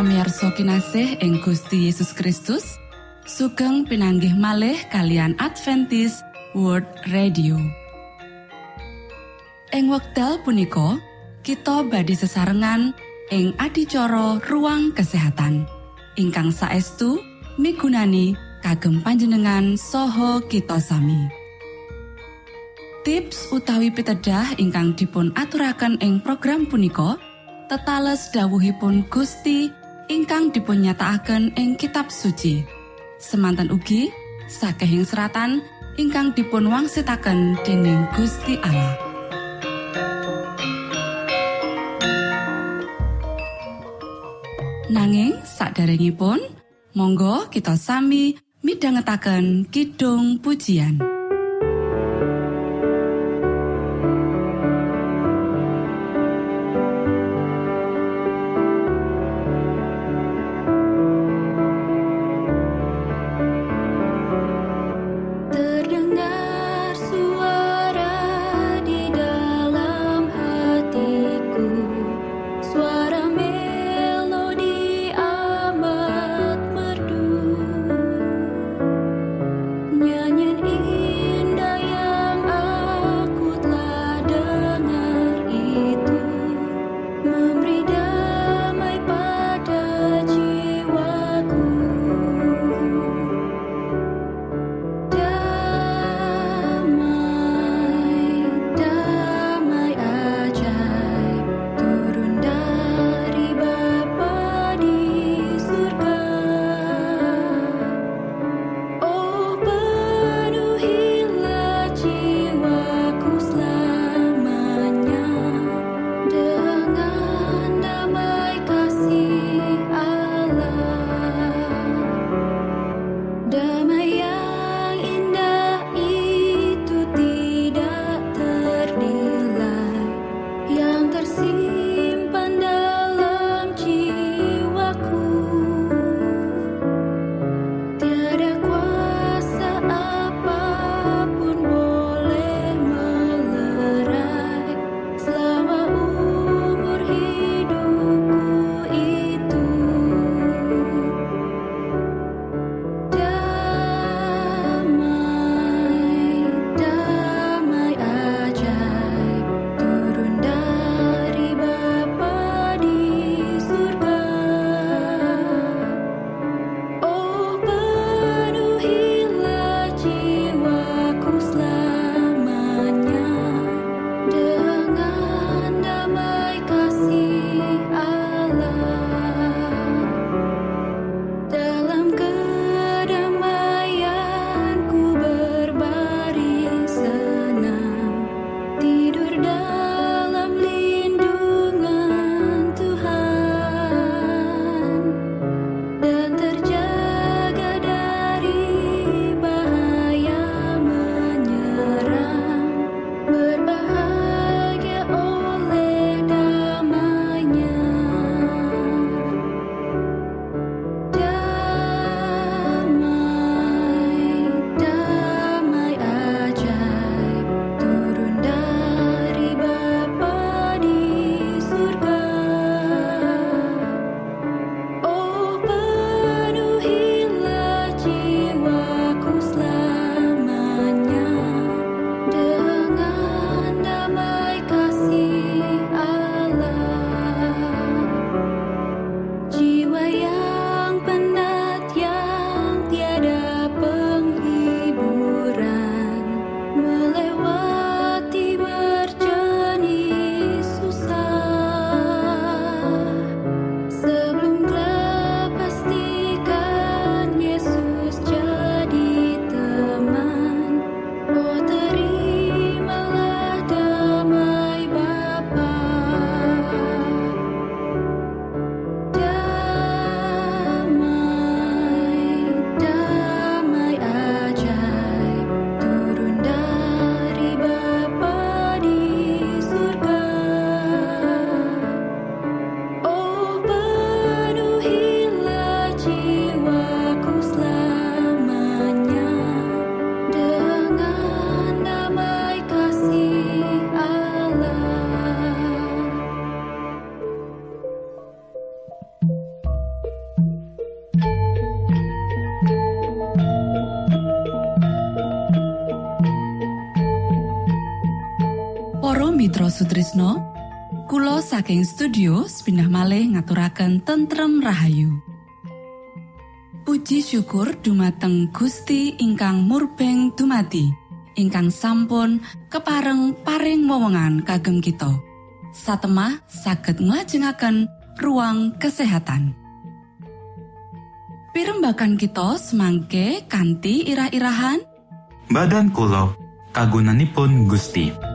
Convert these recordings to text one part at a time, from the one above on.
Para pamirsa kinasih ing Gusti Yesus Kristus, sugeng pinanggih malih kalian Adventis World Radio. Ing wekdal punika, kita badi sesarengan ing adicara ruang kesehatan. Ingkang saestu migunani kagem panjenengan saha kita sami. Tips utawi pitedah ingkang dipun aturaken ing program punika tetales dawuhipun Gusti ingkang dipunnyatakaken ing kitab suci. Semantan ugi sakehing seratan ingkang dipun wangsitaken dening Gusti Allah. Nanging saderengipun monggo kita sami midhangetaken kidung pujian. Saking studio pindah malih ngaturaken tentrem Rahayu. Puji syukur dumateng Gusti ingkang murbeng dumati ingkang sampun kepareng paring wewenngan kagem kita. Satemah saged nglajengaken ruang kesehatan. Pirembakan kita semangke kanthi irah-irahan. Badan kulo kagunanipun Gusti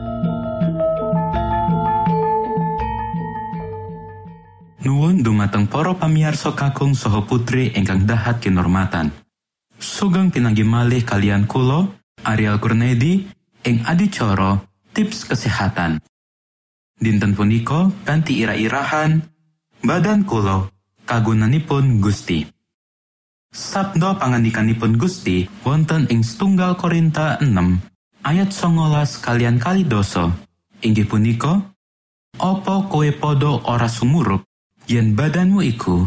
Dumateng para pamiarsa kakung saha putri ingkang dahat kinormatan. Sugeng pinanggi malih kalian kulo Ariel Kurnedi ing adicara tips kesehatan. Dinten punika kanthi ira-irahan badan kulo kagunanipun Gusti. Sabdo pangandikanipun Gusti wonten ing setunggal Korinta 6 ayat songolas kalian kali doso inggih punika Opo kowe podo ora sumurup yen badanmu iku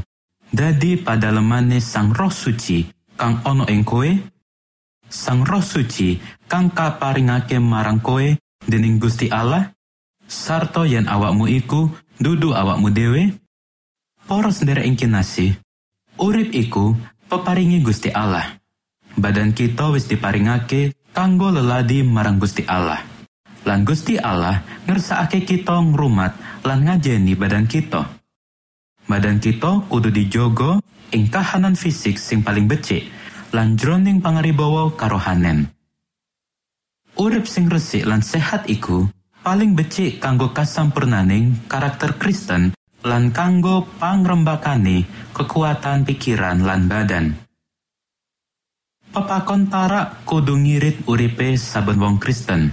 dadi pada lemane sang roh suci kang ono ing kowe sang roh suci kang kaparingake marang kowe dening Gusti Allah sarto yen awakmu iku dudu awakmu dhewe poros sendiri ing urip iku peparingi Gusti Allah. Badan kita wis diparingake kanggo leladi marang Gusti Allah. Lan Gusti Allah ngersakake kita ngrumat lan ngajeni badan kita. Badan kita kudu dijogo ing kahanan fisik sing paling becik lan jroning pangaribawa karohanen. Urip sing resik lan sehat iku paling becik kanggo kasampurnaning karakter Kristen lan kanggo pangrembakane kekuatan pikiran lan badan. Pepakon tarak kudu ngirit uripe saben wong Kristen.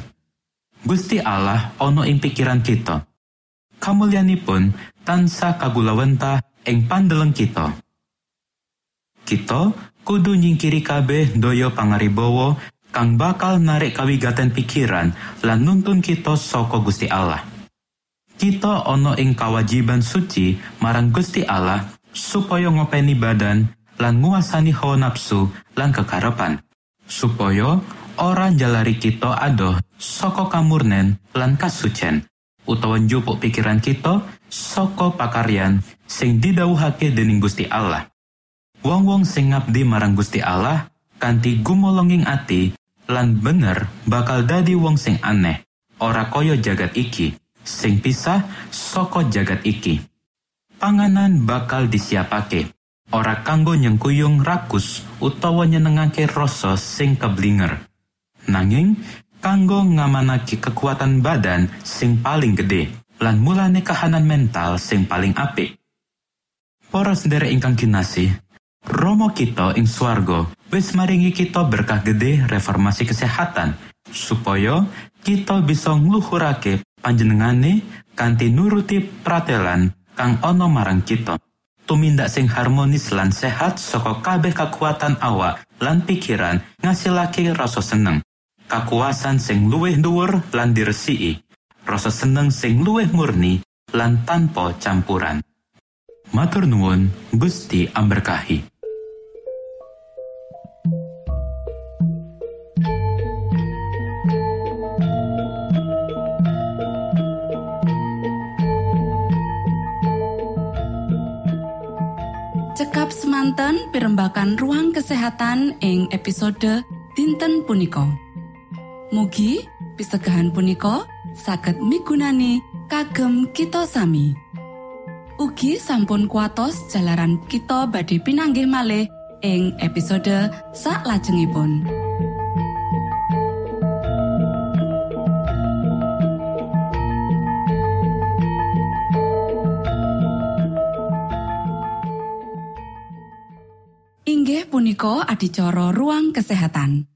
Gusti Allah ono ing pikiran kita. Kamulyanipun tansah kagulawentah ing pandeleng kita. Kita kudu nyingkiri kabeh daya pangaribawa kang bakal narik kawigaten pikiran lan nuntun kita saka Gusti Allah. kita ono ing kawajiban suci marang Gusti Allah supaya ngopeni badan lan nguasani hawa nafsu lan kekarepan supaya ora jalari kita adoh saka kamurnen lan kasucen utawa njupuk pikiran kita saka pakaryan sing didhawuhake dening Gusti Allah wong-wong sing ngabdi marang Gusti Allah kanthi gumolonging ati lan bener bakal dadi wong sing aneh ora kaya jagat iki sing pisah saka jagat iki. Panganan bakal disiapake, ora kanggo nyengkuyung rakus utawa nyenengake rasa sing keblinger. Nanging kanggo ngamanaki kekuatan badan sing paling gede lan mulane kahanan mental sing paling apik. Para sendiri ingkang kinasih, Romo kita ing swarga wis maringi kita berkah gede reformasi kesehatan supaya kita bisa ngluhurake panjenengane kanthi nuruti pratelan kang ana marang kita. Tumindak sing harmonis lan sehat saka kabeh kekuatan awak lan pikiran ngasilake rasa seneng. Kakuasan sing luwih dhuwur lan diresiki. Rasa seneng sing luwih murni lan tanpa campuran. Matur nuwun, Gusti amberkahi. Cekap semanten pimbakan ruang kesehatan ing episode dinten punika. Mugi pisegahan punika saged migunani kagem kita sami. Ugi sampun kuatos jalaran kita badhe pinanggih malih ing episode lajengipun. Inggih punika adicara ruang kesehatan.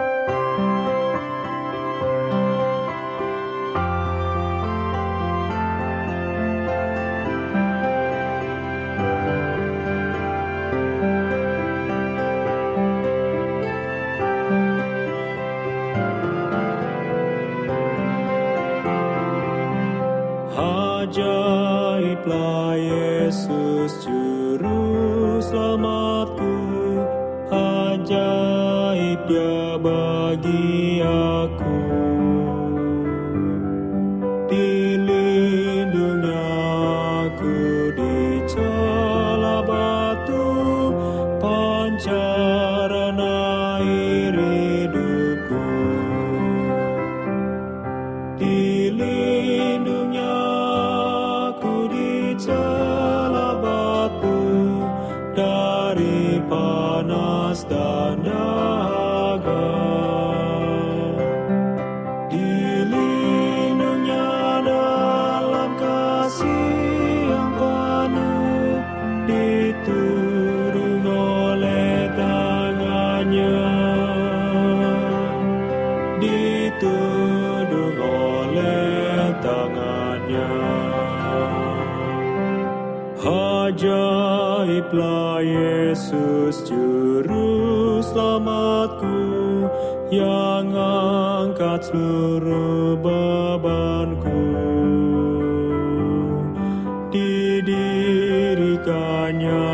panas dan dahaga. Dilindungi dalam kasih yang penuh, diturun oleh tangannya ditudung oleh tangannya. Ajaiblah Yesus angkat seluruh bebanku. Didirikannya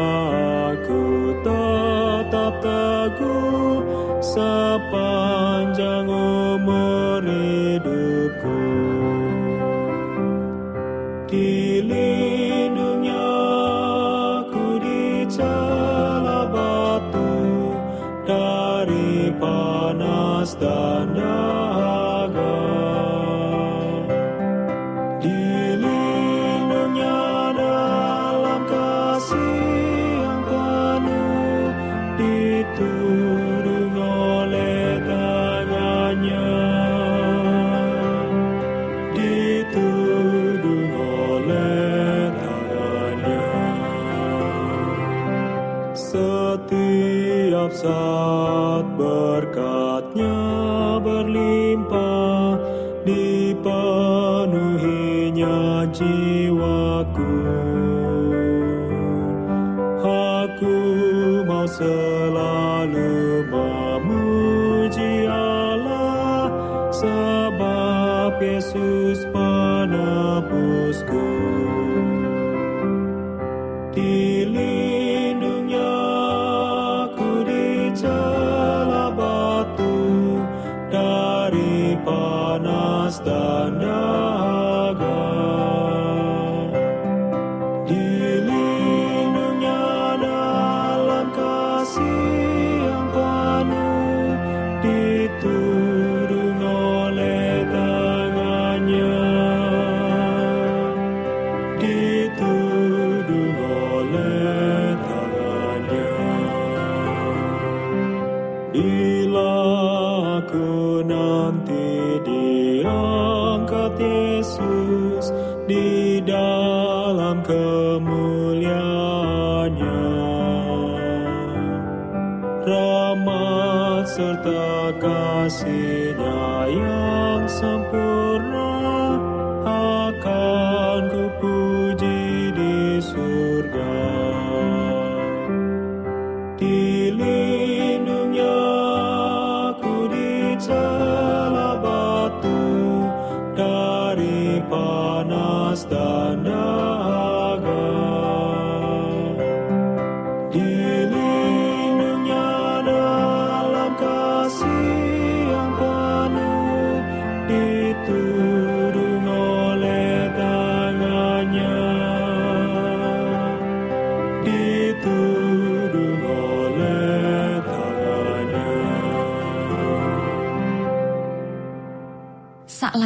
aku tetap teguh sepanjang umur hidupku. Dilindungi jiwaku. Aku mau selalu memuji Allah Sebab Yesus penebusku. Dilindungi serta kasihnya yang sempurna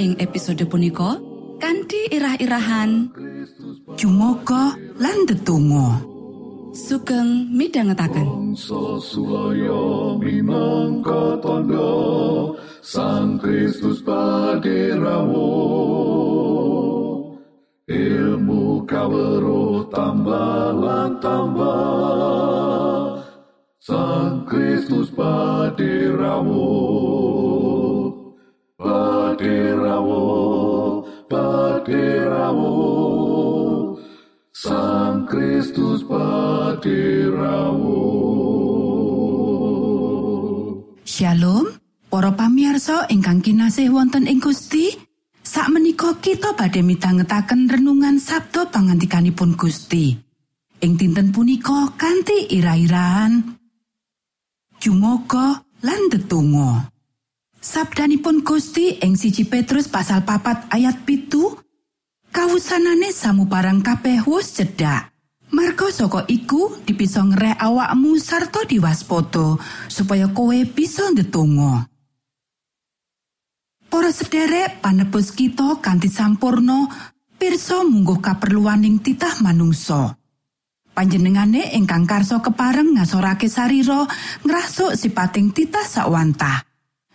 Ing episode punika kanthi irah-irahan Jumoga lan tetunggo sugeng midhangetaken. Minangka tondo Sang Kristus paderamu ilmu kawero tambah tambah Sang Kristus paderawo paderawo Shalom, para pamirsa ingkang kinasih wonten ing Gusti. Sakmenika kita badhe mitangetaken renungan Sabda pangantikanipun Gusti. Ing dinten punika kanthi ira-iraan Jumoga lan tetunggo. Sabdanipun Gusti ing siji Petrus pasal papat ayat pitu kawusanane samubarang kabeh wus cedhak. Marga saka iku dipisa ngerek awakmu sarta diwaspada supaya kowe bisa ndedonga. Para sederek panebus kita kanthi sampurno pirsa mungguh kaperluaning titah manungsa. Panjenengane ingkang karso kepareng ngasorake sarira ngrasuk sipating titah sakwantah.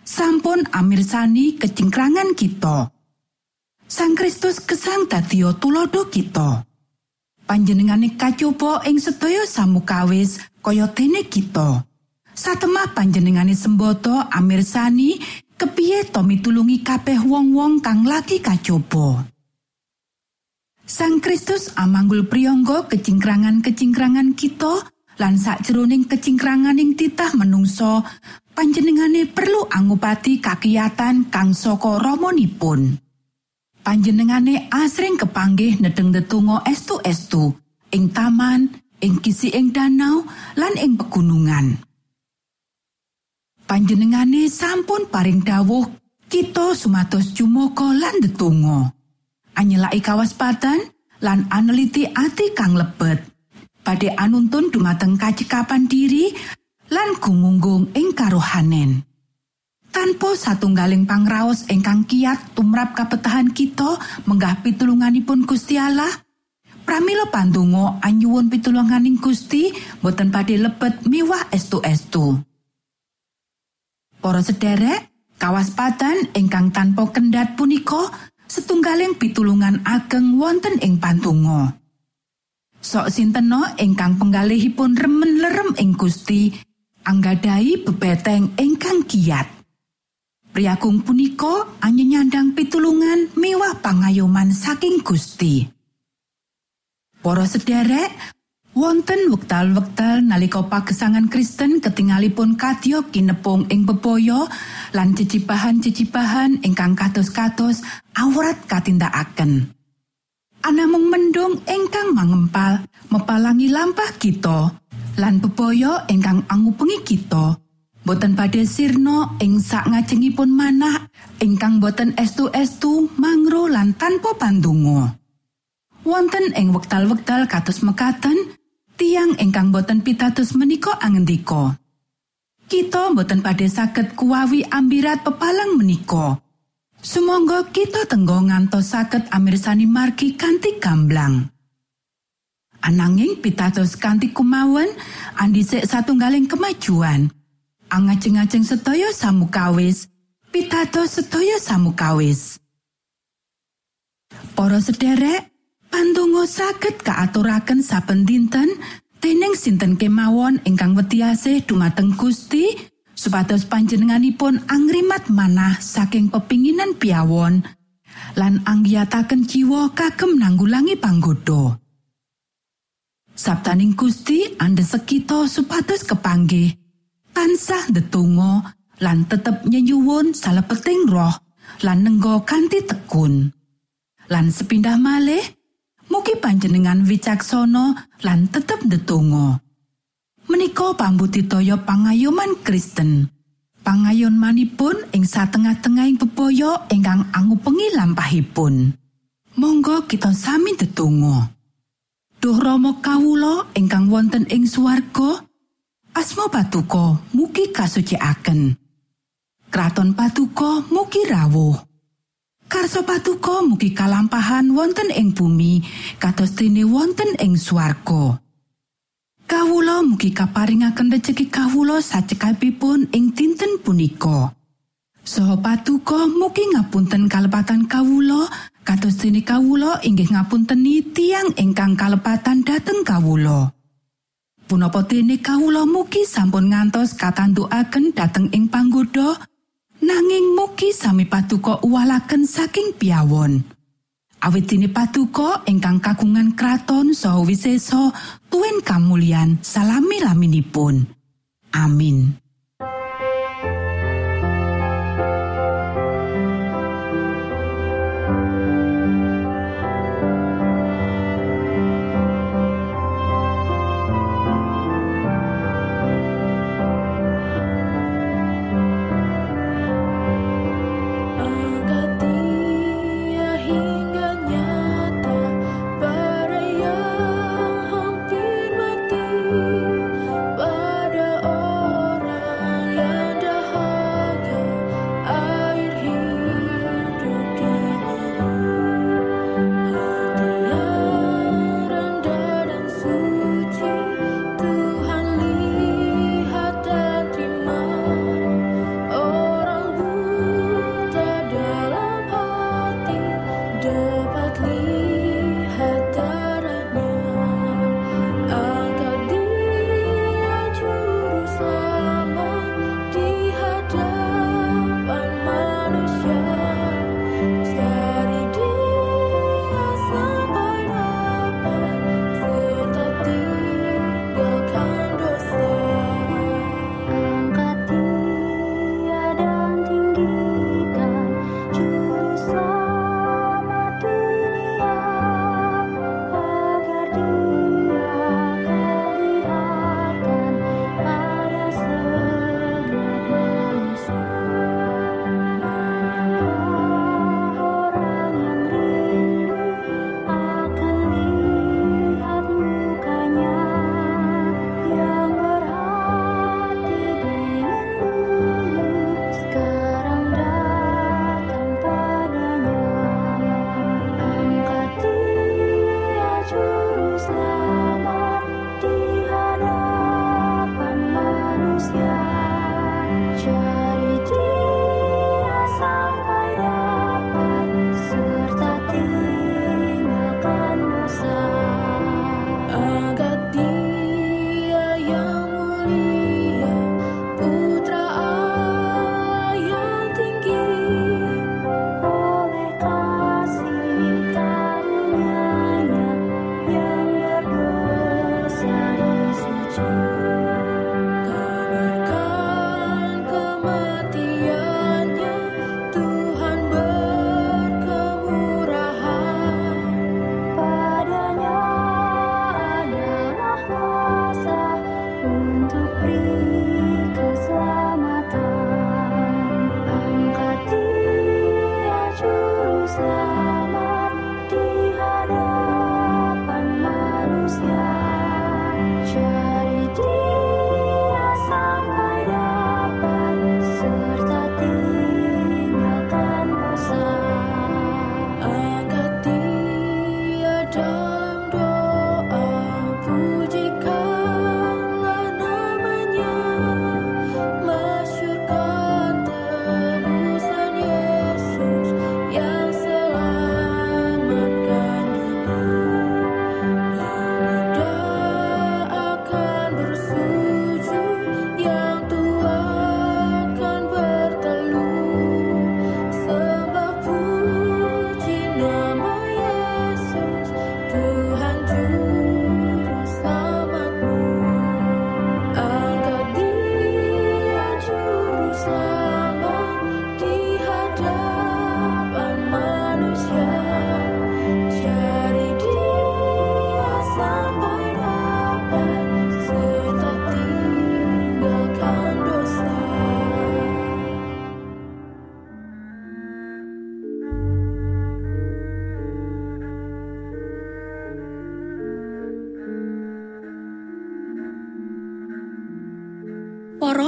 Sampun amirsani kecingkrangan kita. Sang Kristus gesang dadiya tulodo kita. Panjenengane kacoba ing sedaya samukawis kaya dene kita. Satemah panjenengane semboto amirsani kepiye to mitulungi kabeh wong-wong kang lagi kacoba. Sang Kristus amanggul priyangga kecingkrangan-kecingkrangan kita lan sakjroning kecingkranganing titah menungso panjenengane perlu angupati kakiyatan kang saka ramanipun. Panjenengane asring kepanggih nedeng detungo estu-estu ing taman, ing kisi danau lan ing pegunungan. Panjenengane sampun paring dawuh kita sumados jumoga lan detungo. Anyelaki kawaspadan lan aneliti ati kang lebet. Badhe anuntun dumateng kacikapan diri lan gumunggung ing karohanen. Tanpa satunggaling pangraos ingkang kiat tumrap kapetahan kita menggah pitulunganipun Gusti Allah. Pramila pandonga anyuwun pitulunganing Gusti boten badhe lebet miwah estu-estu. Para sederek kawaspadan ingkang tanpa kendhat punika setunggaling pitulungan ageng wonten ing pandonga. Sok sinteno ingkang penggalihipun remen lerem ing Gusti anggadai bebeteng ingkang kiat Priagung punika anyanyandang pitulungan miwah pangayoman saking Gusti. Para sederek, wonten wektal-wektal nalika pagesangan Kristen ketingalipun kadya kinepung ing bebaya lan cicipahan-cicipahan ingkang kados-kados awrat katindakaken. Anamung mendung ingkang mangempal mepalangi lampah kita lan bebaya ingkang angupengi kita. Boten badhe sirna ing sak ngajengipun manah ingkang boten estu-estu mangro lan tanpa pandonga. Wonten ing wektal-wektal kados mekaten, tiang ingkang boten pitados menika angendika. Kita boten badhe saged kuwawi ambirat pepalang menika. Sumangga kita tenggo ngantos saged amirsani margi kanthi gamblang. Ananging pitados kanthi kumawan andhisik satunggaling kemajuan. Angajeng-ajeng sedaya samukawis. Pitados sedaya samukawis. Para sederek pandonga saged kaaturaken saben dinten dening sinten kemawon ingkang wetiase dumateng Gusti supados panjenenganipun angrimat manah saking pepinginan piawon lan anggiyataken jiwa kagem nanggulangi panggoda Sabtaning Gusti andes sekito supados kepanggih tansah ndedonga lan tetep nyenyuwun salebeting roh lan nenggo kanthi tekun. Lan sepindah malih mugi panjenengan wicaksana lan tetep ndedonga. Menika pambutitoya pangayoman Kristen pangayon manipun ing satengah-tengahing bebaya ingkang angupengi lampahipun. Monggo kita sami ndedonga. Duh Rama kawula ingkang wonten ing swarga asma patuko mugi kasucikaken. Kraton patuko mugi rawuh. Karso patuko mugi kalampahan wonten ing bumi kados dene wonten ing swarga. Kawula mugi kaparingaken rejeki kawula sacekapipun ing dinten punika. Soho patuko mugi ngapunten kalepatan kawula kados dene kawula inggih ngapunten tiang ingkang kalepatan dhateng kawula. Punapa dene kawula mugi sampun ngantos katantukaken dhateng ing panggoda nanging mugi sami paduka uwalaken saking piyawon. Awit dene paduka ingkang kagungan kraton saha wiseso tuwin kamulyan salami laminipun. Amin.